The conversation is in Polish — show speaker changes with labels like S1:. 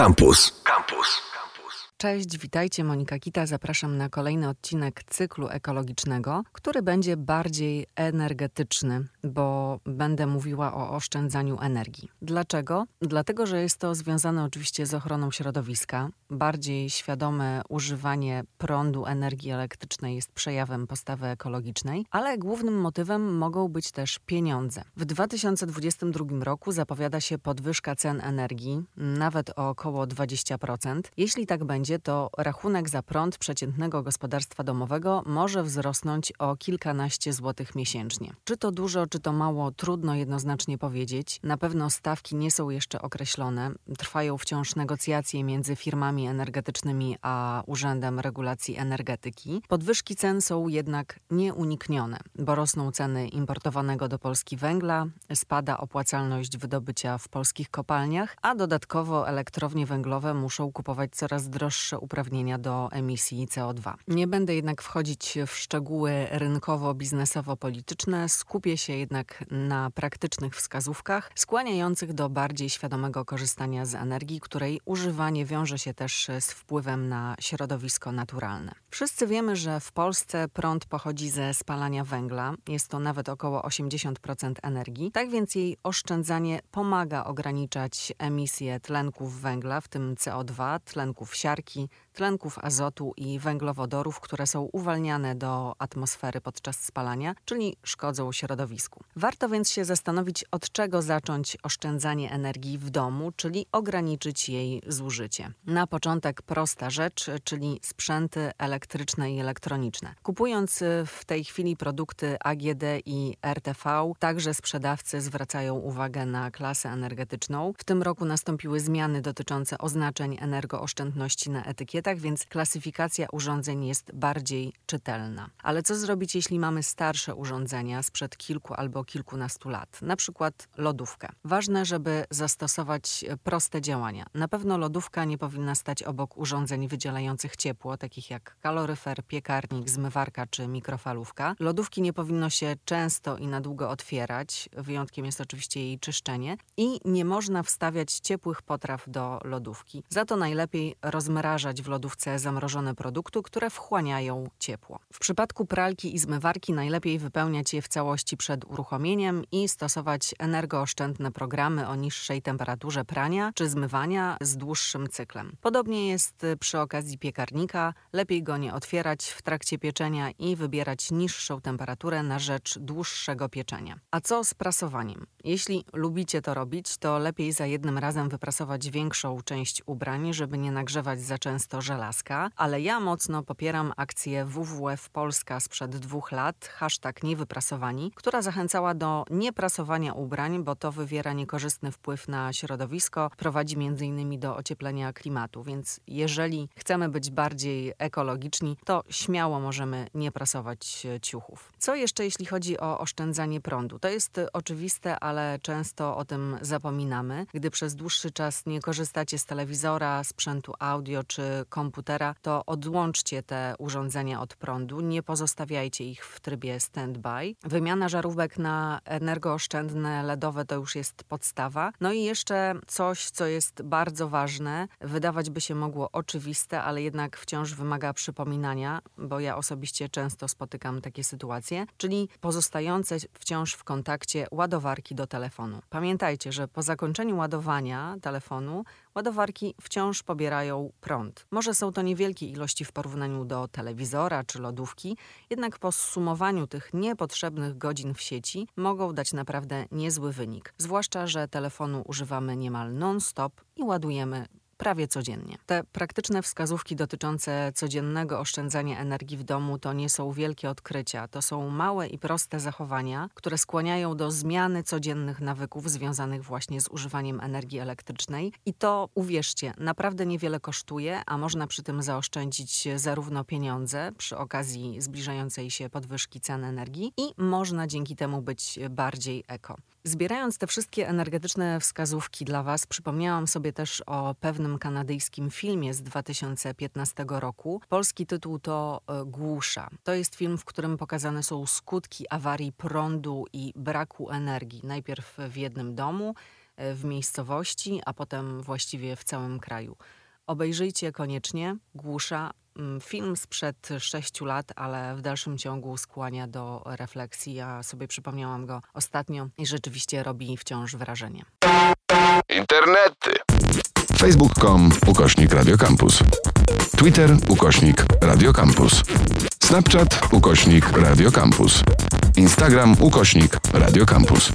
S1: Campus. Campus.
S2: Cześć, witajcie. Monika Kita. Zapraszam na kolejny odcinek cyklu ekologicznego, który będzie bardziej energetyczny, bo będę mówiła o oszczędzaniu energii. Dlaczego? Dlatego, że jest to związane oczywiście z ochroną środowiska. Bardziej świadome używanie prądu energii elektrycznej jest przejawem postawy ekologicznej, ale głównym motywem mogą być też pieniądze. W 2022 roku zapowiada się podwyżka cen energii, nawet o około 20%. Jeśli tak będzie, będzie, to rachunek za prąd przeciętnego gospodarstwa domowego może wzrosnąć o kilkanaście złotych miesięcznie. Czy to dużo, czy to mało, trudno jednoznacznie powiedzieć. Na pewno stawki nie są jeszcze określone. Trwają wciąż negocjacje między firmami energetycznymi a Urzędem Regulacji Energetyki. Podwyżki cen są jednak nieuniknione, bo rosną ceny importowanego do Polski węgla, spada opłacalność wydobycia w polskich kopalniach, a dodatkowo elektrownie węglowe muszą kupować coraz droższe wyższe uprawnienia do emisji CO2. Nie będę jednak wchodzić w szczegóły rynkowo-biznesowo-polityczne, skupię się jednak na praktycznych wskazówkach skłaniających do bardziej świadomego korzystania z energii, której używanie wiąże się też z wpływem na środowisko naturalne. Wszyscy wiemy, że w Polsce prąd pochodzi ze spalania węgla, jest to nawet około 80% energii, tak więc jej oszczędzanie pomaga ograniczać emisję tlenków węgla, w tym CO2, tlenków siarki, tlenków azotu i węglowodorów, które są uwalniane do atmosfery podczas spalania, czyli szkodzą środowisku. Warto więc się zastanowić, od czego zacząć oszczędzanie energii w domu, czyli ograniczyć jej zużycie. Na początek prosta rzecz, czyli sprzęty elektryczne i elektroniczne. Kupując w tej chwili produkty AGD i RTV, także sprzedawcy zwracają uwagę na klasę energetyczną. W tym roku nastąpiły zmiany dotyczące oznaczeń energooszczędności na etykietach, więc klasyfikacja urządzeń jest bardziej czytelna. Ale co zrobić, jeśli mamy starsze urządzenia sprzed kilku albo kilkunastu lat, na przykład lodówkę? Ważne, żeby zastosować proste działania. Na pewno lodówka nie powinna stać obok urządzeń wydzielających ciepło, takich jak kaloryfer, piekarnik, zmywarka czy mikrofalówka. Lodówki nie powinno się często i na długo otwierać, wyjątkiem jest oczywiście jej czyszczenie i nie można wstawiać ciepłych potraw do lodówki. Za to najlepiej rozmrażać w lodówce zamrożone produkty, które wchłaniają ciepło. W przypadku pralki i zmywarki najlepiej wypełniać je w całości przed uruchomieniem i stosować energooszczędne programy o niższej temperaturze prania czy zmywania z dłuższym cyklem. Podobnie jest przy okazji piekarnika, lepiej go nie otwierać w trakcie pieczenia i wybierać niższą temperaturę na rzecz dłuższego pieczenia. A co z prasowaniem? Jeśli lubicie to robić, to lepiej za jednym razem wyprasować większą część ubrań, żeby nie nagrzewać za często żelazka, ale ja mocno popieram akcję WWF Polska sprzed dwóch lat, hashtag niewyprasowani, która zachęcała do nieprasowania ubrań, bo to wywiera niekorzystny wpływ na środowisko, prowadzi m.in. do ocieplenia klimatu, więc jeżeli chcemy być bardziej ekologiczni, to śmiało możemy nie prasować ciuchów. Co jeszcze jeśli chodzi o oszczędzanie prądu? To jest oczywiste, ale często o tym zapominamy. Gdy przez dłuższy czas nie korzystacie z telewizora, sprzętu audio czy komputera, to odłączcie te urządzenia od prądu, nie pozostawiajcie ich w trybie standby. Wymiana żarówek na energooszczędne LEDowe to już jest podstawa. No i jeszcze coś, co jest bardzo ważne, wydawać by się mogło oczywiste, ale jednak wciąż wymaga przypominania, bo ja osobiście często spotykam takie sytuacje, czyli pozostające wciąż w kontakcie ładowarki do telefonu. Pamiętajcie, że po zakończeniu ładowania telefonu ładowarki wciąż pobierają prąd. Może są to niewielkie ilości w porównaniu do telewizora czy lodówki, jednak po zsumowaniu tych niepotrzebnych godzin w sieci mogą dać naprawdę niezły wynik. Zwłaszcza, że telefonu używamy niemal non-stop i ładujemy prawie codziennie. Te praktyczne wskazówki dotyczące codziennego oszczędzania energii w domu to nie są wielkie odkrycia, to są małe i proste zachowania, które skłaniają do zmiany codziennych nawyków związanych właśnie z używaniem energii elektrycznej i to, uwierzcie, naprawdę niewiele kosztuje, a można przy tym zaoszczędzić zarówno pieniądze przy okazji zbliżającej się podwyżki cen energii i można dzięki temu być bardziej eko. Zbierając te wszystkie energetyczne wskazówki dla Was, przypomniałam sobie też o pewnym kanadyjskim filmie z 2015 roku. Polski tytuł to e, Głusza. To jest film, w którym pokazane są skutki awarii prądu i braku energii. Najpierw w jednym domu, e, w miejscowości, a potem właściwie w całym kraju. Obejrzyjcie koniecznie Głusza. Mm, film sprzed sześciu lat, ale w dalszym ciągu skłania do refleksji. Ja sobie przypomniałam go ostatnio i rzeczywiście robi wciąż wrażenie.
S1: Internety. Facebook.com ukośnik Radiocampus. Twitter ukośnik Radiocampus. Snapchat ukośnik Radiocampus. Instagram ukośnik Radiocampus.